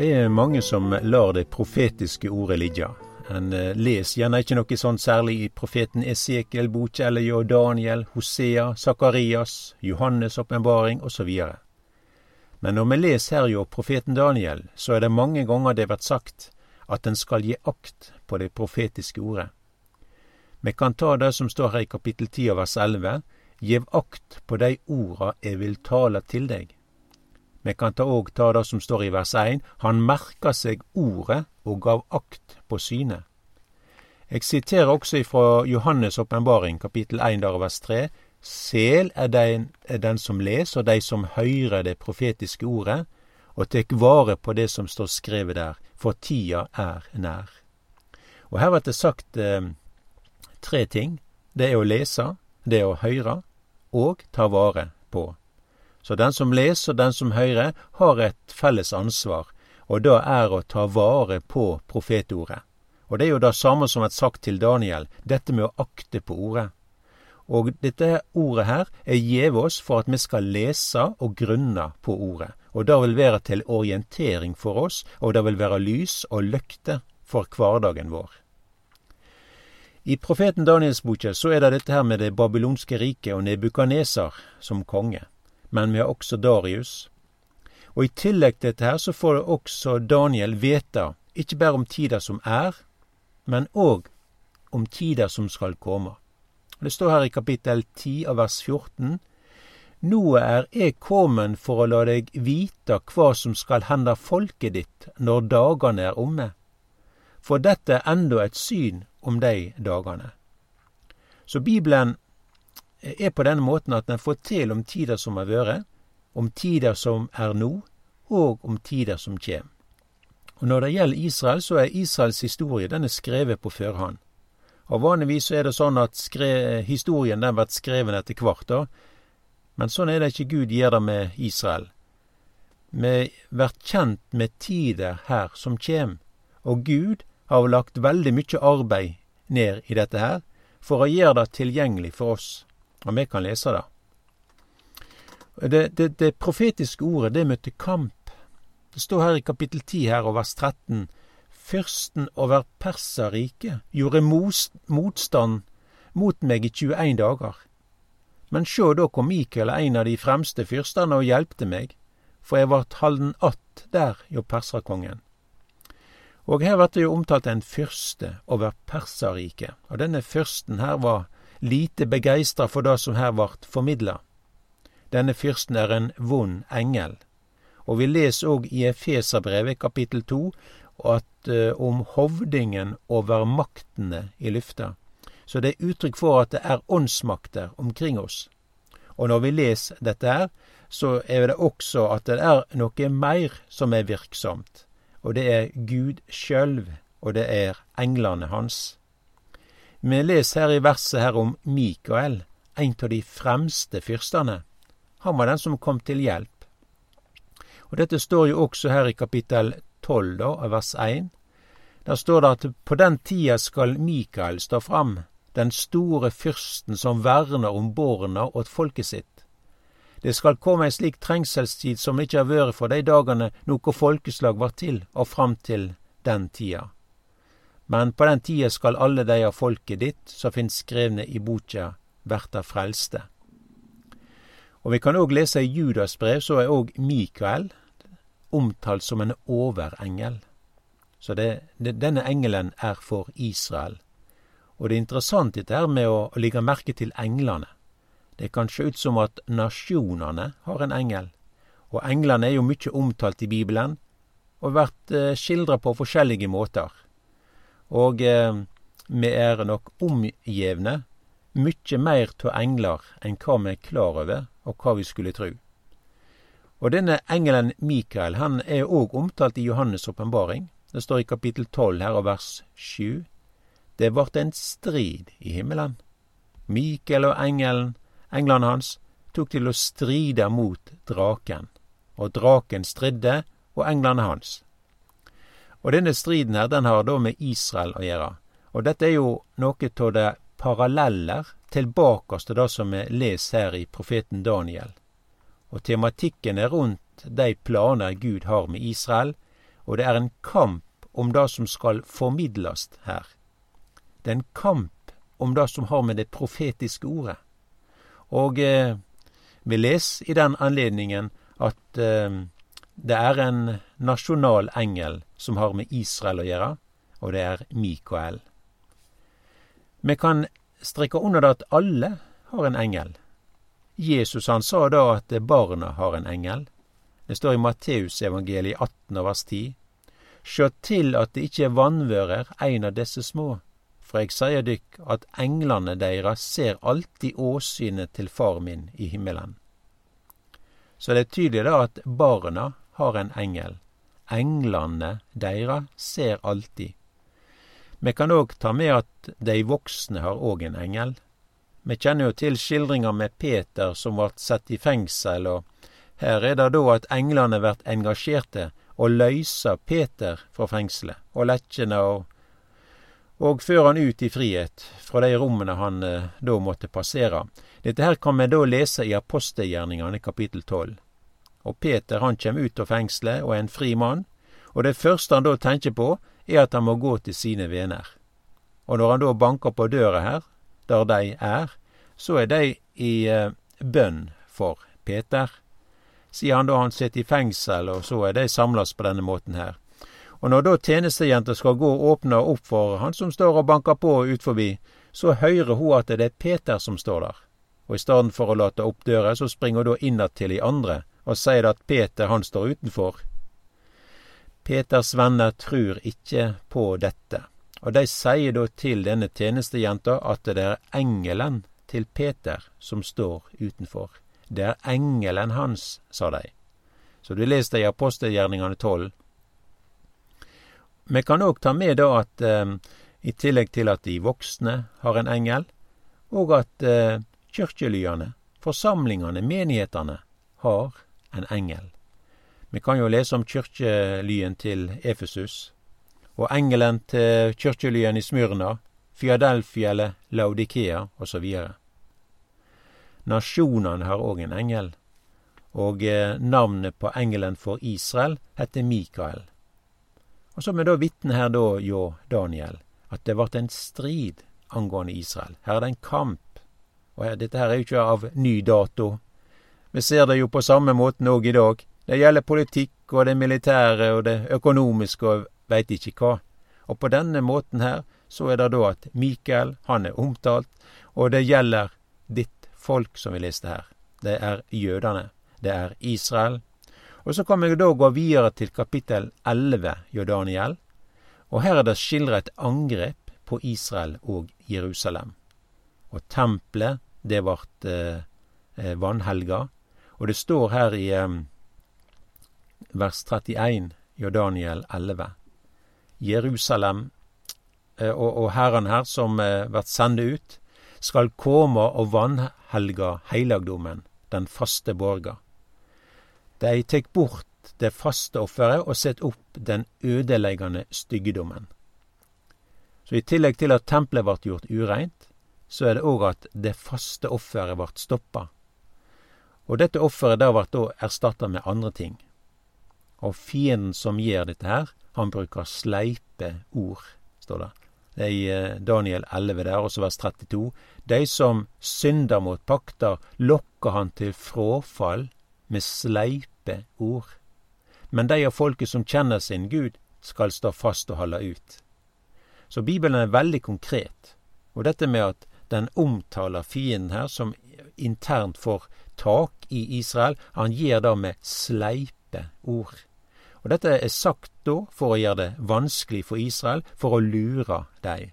Er mange som lar det profetiske ordet ligge. En eh, leser gjerne ikke noe sånn særlig i profeten Esekiel, boka Daniel, Hosea, Sakarias, Johannes' åpenbaring osv. Men når vi leser her jo profeten Daniel, så er det mange ganger det blir sagt at en skal gi akt på det profetiske ordet. Vi kan ta det som står her i kapittel 10 vers 11, Gjev akt på dei orda eg vil tale til deg. Vi kan ta òg ta det som står i vers 1. Han merka seg ordet og gav akt på synet. Jeg siterer også ifra Johannes' åpenbaring, kapittel 1, der vers 3. Sel er den, er den som leser, og de som høyrer det profetiske ordet, og tek vare på det som står skrevet der, for tida er nær. Og her blir det sagt eh, tre ting. Det er å lese, det er å høre, og ta vare på. Så den som leser den som hører, har et felles ansvar, og det er å ta vare på profetordet. Og det er jo det samme som er sagt til Daniel, dette med å akte på ordet. Og dette ordet her er gjeve oss for at vi skal lese og grunne på ordet. Og det vil være til orientering for oss, og det vil være lys og løkte for hverdagen vår. I profeten Daniels boka så er det dette her med det babylonske riket og Nebukaneser som konge men vi har også Darius. Og i tillegg til dette her så får også Daniel vite ikke bare om tida som er, men òg om tida som skal komme. Det står her i kapittel 10 av vers 14. Nå er eg kommen for å la deg vite hva som skal hende folket ditt når dagane er omme. For dette er enda et syn om de dagane. Så Bibelen er på denne måten at den forteller om tider som har vært, om tider som er nå, og om tider som kjem. Og Når det gjelder Israel, så er Israels historie den er skrevet på førhånd. Og Vanligvis så er det sånn at skre, historien den blir skrevet etter hvert, da. men sånn er det ikke Gud gjør det med Israel. Vi blir kjent med tider her som kjem, og Gud har lagt veldig mye arbeid ned i dette her for å gjøre det tilgjengelig for oss og vi kan lese det. Det, det, det profetiske ordet, det møtte kamp. Det står her i kapittel 10 her og vers 13. Fyrsten over Perserriket gjorde motstand mot meg i 21 dager. Men sjå, da kom Mikael, en av de fremste fyrstene, og hjelpte meg, for jeg vart halden att der hjå perserkongen. Og her vert det jo omtalt en fyrste over Perserriket, og denne fyrsten her var lite begeistra for det som her vart formidla. Denne fyrsten er en vond engel. Og vi leser òg i Efeserbrevet kapittel to at uh, om hovdingen over maktene i lufta. Så det er uttrykk for at det er åndsmakter omkring oss. Og når vi leser dette her, så er det også at det er noe mer som er virksomt. Og det er Gud sjølv, og det er englene hans. Vi leser her i verset her om Mikael, en av de fremste fyrstene. Han var den som kom til hjelp. Og Dette står jo også her i kapittel 12, da, vers 1. Der står det at på den tida skal Mikael stå fram, den store fyrsten som verner om borna åt folket sitt. Det skal komme ei slik trengselstid som ikkje har vært for de dagane noe folkeslag var til, og fram til den tida. Men på den tida skal alle dei av folket ditt som finst skrevne i boka, verta frelste. Og vi kan òg lese i Judas brev, så er òg Mikael omtalt som en overengel. Så det, det, denne engelen er for Israel. Og det er interessant dette her med å, å legge merke til englene. Det kan se ut som at nasjonene har en engel. Og englene er jo mye omtalt i Bibelen, og vært eh, skildra på forskjellige måter. Og eh, vi er nok omgjevne mykje meir av englar enn hva vi er klar over, og hva vi skulle tru. Og denne engelen Mikael han er òg omtalt i Johannes' åpenbaring. Det står i kapittel 12 her og vers 7. Det vart en strid i himmelen. Mikael og engelen, englene hans, tok til å stride mot draken. Og draken stridde, og englene hans. Og denne striden her, den har da med Israel å gjøre. Og dette er jo noe av det paralleller tilbake til det som vi leser her i profeten Daniel. Og tematikken er rundt de planer Gud har med Israel, og det er en kamp om det som skal formidles her. Det er en kamp om det som har med det profetiske ordet. Og eh, vi leser i den anledningen at eh, det er en nasjonal engel som har med Israel å gjøre, og det er Mikael. Vi kan strekke under det at alle har en engel. Jesus han sa da at barna har en engel. Det står i Matteusevangeliet 18 vers 10. Sjå til at det ikkje vanvører ein av desse små, for eg sier dykk at englane deira ser alltid åsynet til far min i himmelen. Så det er tydelig da at barna har en engel. Englane deira ser alltid. Vi kan òg ta med at dei voksne har òg en engel. Vi kjenner jo til skildringa med Peter som vart sett i fengsel, og her er det da at englene vert engasjerte og løyser Peter fra fengselet og lekkjene og, og fører han ut i frihet fra de rommene han eh, da måtte passere. Dette her kan vi da lese i apostelgjerningene kapittel 12. Og Peter han kjem ut av fengselet og er en fri mann, og det første han da tenker på, er at han må gå til sine venner. Og når han da banker på døra her, der de er, så er de i eh, bønn for Peter. Sier han da han sitter i fengsel, og så er de samles på denne måten her. Og når da tjenestejenta skal gå og åpne opp for han som står og banker på ut forbi, så hører hun at det er Peter som står der. Og i stedet for å late opp døra, så springer hun da innad til de andre og sier at Peter han står utenfor. Peters venner trur ikke på dette. Og de sier da til denne tjenestejenta at det er engelen til Peter som står utenfor. Det er engelen hans, sa de. Så du leser det i apostelgjerningene tolv. Vi kan òg ta med da at eh, i tillegg til at de voksne har en engel, og at eh, kirkelyene, forsamlingene, menighetene, har en engel. Vi kan jo lese om kirkelyen til Efesus og engelen til kirkelyen i Smyrna, Fiadelfia eller Laudikea osv. Nasjonene har òg en engel, og eh, navnet på engelen for Israel heter Mikael. Og så er da vitne her da, jo Daniel, at det vart en strid angående Israel. Her er det en kamp. Og dette her er jo ikke av ny dato. Vi ser det jo på samme måten òg i dag. Det gjelder politikk og det militære og det økonomiske og veit ikke hva. Og på denne måten her, så er det da at Mikael, han er omtalt, og det gjelder ditt folk, som vi leste her. Det er jødene. Det er Israel. Og så kan vi da gå videre til kapittel 11 i og her er det skildret et angrep på Israel og Jerusalem. Og tempelet, det ble eh, eh, og det står her i vers 31 i Daniel 11. Jerusalem eh, og, og herren her som eh, vert sendt ut, skal komme og vanhelga heilagdommen, den faste borga. Dei tek bort det faste offeret og set opp den ødeleggende styggedommen. Så i tillegg til at tempelet vart gjort ureint, så er det òg at det faste offeret vart stoppa. Og dette offeret da vart da erstatta med andre ting. Og fienden som gjør dette her, han bruker sleipe ord, står det. Det er i eh, Daniel 11 der, også vers 32. De som synder mot pakter, lokker han til fråfall med sleipe ord. Men de av folket som kjenner sin Gud, skal stå fast og holde ut. Så Bibelen er veldig konkret. Og dette med at den omtaler fienden her som internt får tak i Israel, han gir det med sleipe ord. Og dette er sagt da for å gjøre det vanskelig for Israel, for å lure dem.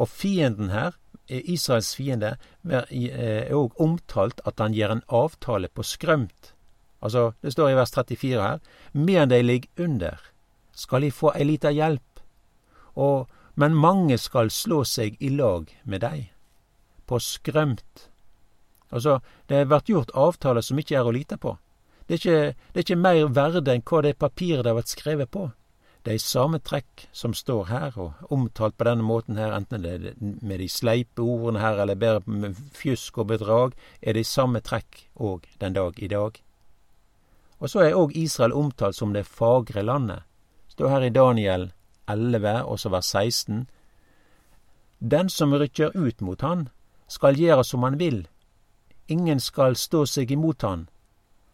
Og fienden her, Israels fiende, er òg omtalt at han gjør en avtale på skrømt. Altså, det står i vers 34 her, medan de ligger under, skal de få ei lita hjelp, og, men mange skal slå seg i lag med dei. På skrømt. Altså, det vært gjort avtaler som ikke er å lite på. Det er, ikke, det er ikke mer verde enn hva det papiret det har vært skrevet på. Det er samme trekk som står her, og omtalt på denne måten her, enten det er med de sleipe ordene her, eller bare med fjusk og bedrag, er det samme trekk òg den dag i dag. Og så er òg Israel omtalt som det fagre landet, står her i Daniel 11, også vers 16. Den som rykker ut mot han, skal gjøre som han vil. Ingen skal stå seg imot han.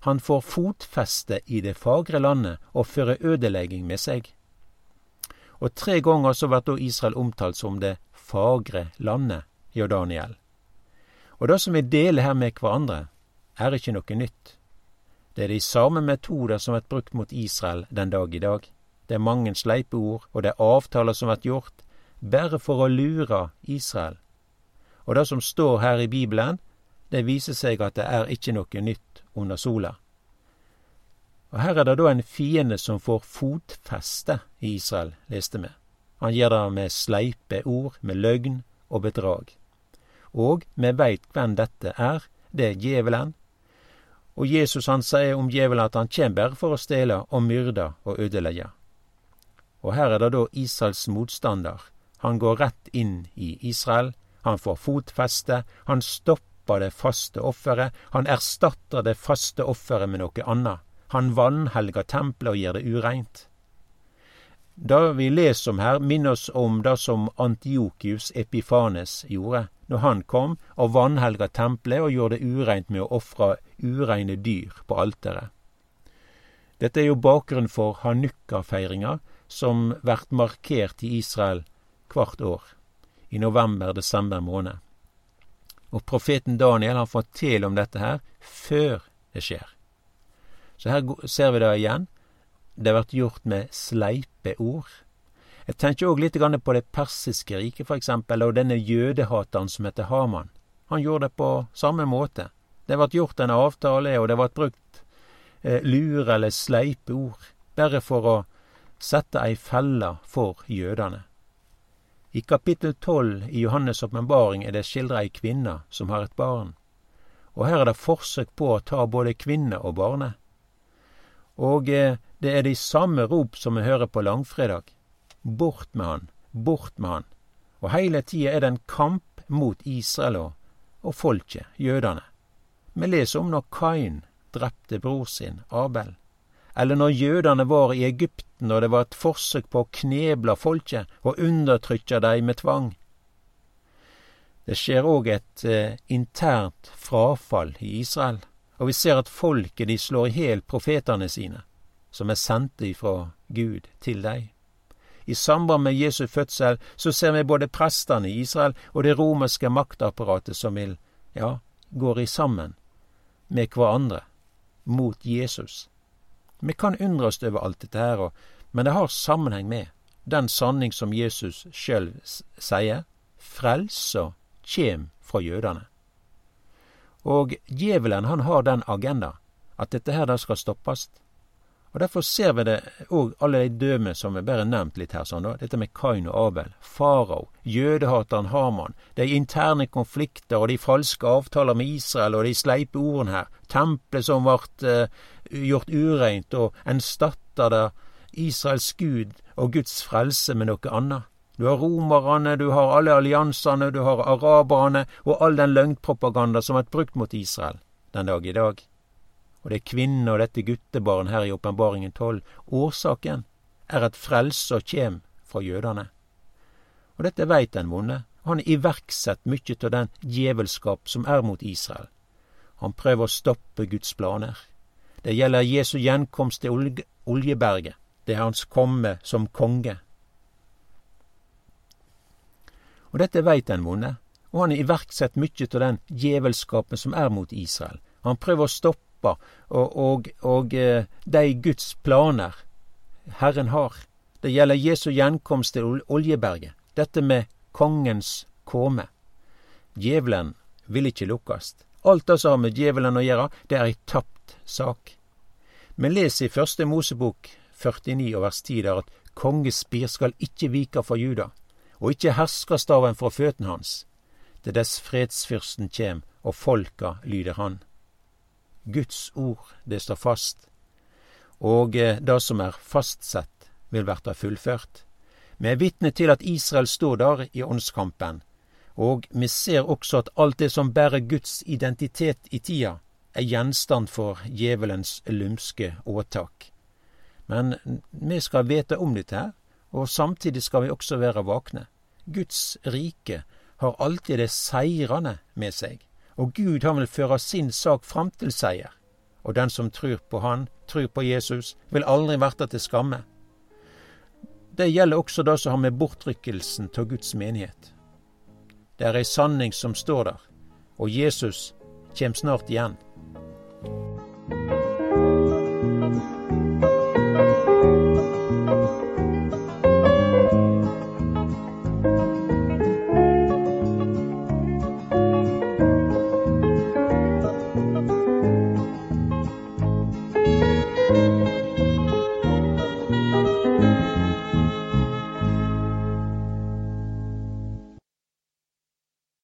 Han får fotfeste i det fagre landet og føre ødelegging med seg. Og tre ganger så blir da Israel omtalt som det fagre landet hjå Daniel. Og det som vi deler her med hverandre, er ikke noe nytt. Det er de samme metoder som blir brukt mot Israel den dag i dag. Det er mange sleipe ord, og det er avtaler som blir gjort, bare for å lure Israel. Og det som står her i Bibelen, det viser seg at det er ikke noe nytt under sola. Og Her er det da en fiende som får fotfeste i Israel, leste vi. Han gjør det med sleipe ord, med løgn og bedrag. Og vi veit hvem dette er, det er djevelen. Og Jesus han sier om djevelen at han kjem bare for å stjele og myrde og ødelegge. Og her er det da Israels motstander. Han går rett inn i Israel. Han får fotfeste. Han stopper det faste offeret. Han erstatter det faste offeret med noe annet. Han vanhelger tempelet og gjør det ureint. Det vi leser om her, minner oss om det som Antiokius Epifanes gjorde, når han kom og vanhelga tempelet og gjorde det ureint med å ofre ureine dyr på alteret. Dette er jo bakgrunnen for hanukka-feiringa, som blir markert i Israel hvert år, i november-desember måned. Og profeten Daniel har til om dette her før det skjer. Så her ser vi det igjen. Det har vært gjort med sleipe ord. Jeg tenker òg litt på det persiske riket, eksempel, og denne jødehateren som heter Haman. Han gjorde det på samme måte. Det ble gjort en avtale, og det ble brukt eh, lure eller sleipe ord, bare for å sette ei felle for jødene. I kapittel tolv i Johannes' åpenbaring er det skildra ei kvinne som har et barn. Og her er det forsøk på å ta både kvinne og barnet. Og eh, det er de samme rop som vi hører på langfredag. Bort med han, bort med han. Og heile tida er det en kamp mot Israel og, og folket, jødene. Vi leser om når Kain drepte bror sin, Abel eller når jødene var i Egypten og det var et forsøk på å kneble folket og undertrykke dem med tvang. Det skjer òg et eh, internt frafall i Israel, og vi ser at folket de slår i hjel profetene sine, som er sendte ifra Gud til dem. I samband med Jesu fødsel så ser vi både prestene i Israel og det romerske maktapparatet som vil, ja, går i sammen med hverandre mot Jesus. Vi kan undre oss over alt dette her, men det har sammenheng med den sanning som Jesus sjøl sier. Frelsa kjem fra jødene. Og djevelen han har den agenda at dette her da skal stoppes. Og Derfor ser vi det òg alle de døme som er bare nevnt litt her, sånn da. Dette med Kain og Abel, farao, jødehateren Haman, de interne konflikter og de falske avtaler med Israel og de sleipe ordene her, tempelet som ble gjort ureint, og en statter det Israels gud og Guds frelse med noe annet. Du har romerne, du har alle alliansene, du har araberne og all den løgnpropaganda som er brukt mot Israel den dag i dag og det er kvinnen og dette guttebarn her i åpenbaringen tolv. Årsaken er at frelsa kjem fra jødene. Og dette veit den vonde. Han har iverksett mykje av den djevelskap som er mot Israel. Han prøver å stoppe Guds planer. Det gjelder Jesu gjenkomst til Oljeberget. Det er hans komme som konge. Og dette veit den vonde, og han har iverksett mykje av den djevelskapen som er mot Israel. Han prøver å stoppe og, og, og eh, de Guds planer Herren har. Det gjelder Jesu gjenkomst til Oljeberget. Dette med kongens komme. Djevelen vil ikke lukkast. Alt det som har med djevelen å gjøre, det er ei tapt sak. Vi leser i Første Mosebok 49 og vers 10 der at kongespir skal ikke vike for Juda, og ikke herskerstaven fra føttene hans, til dess fredsfyrsten kjem og folka lyder han. Guds ord, det står fast, og eh, det som er fastsett, vil verta fullført. Vi er vitne til at Israel står der i åndskampen, og vi ser også at alt det som bærer Guds identitet i tida, er gjenstand for djevelens lumske åtak. Men vi skal vite om dette her, og samtidig skal vi også være våkne. Guds rike har alltid det seirende med seg, og Gud han vil føre sin sak fram til seier. Og den som tror på Han, tror på Jesus, vil aldri verte til skamme. Det gjelder også det som har med bortrykkelsen av Guds menighet. Det er ei sanning som står der, og Jesus kjem snart igjen.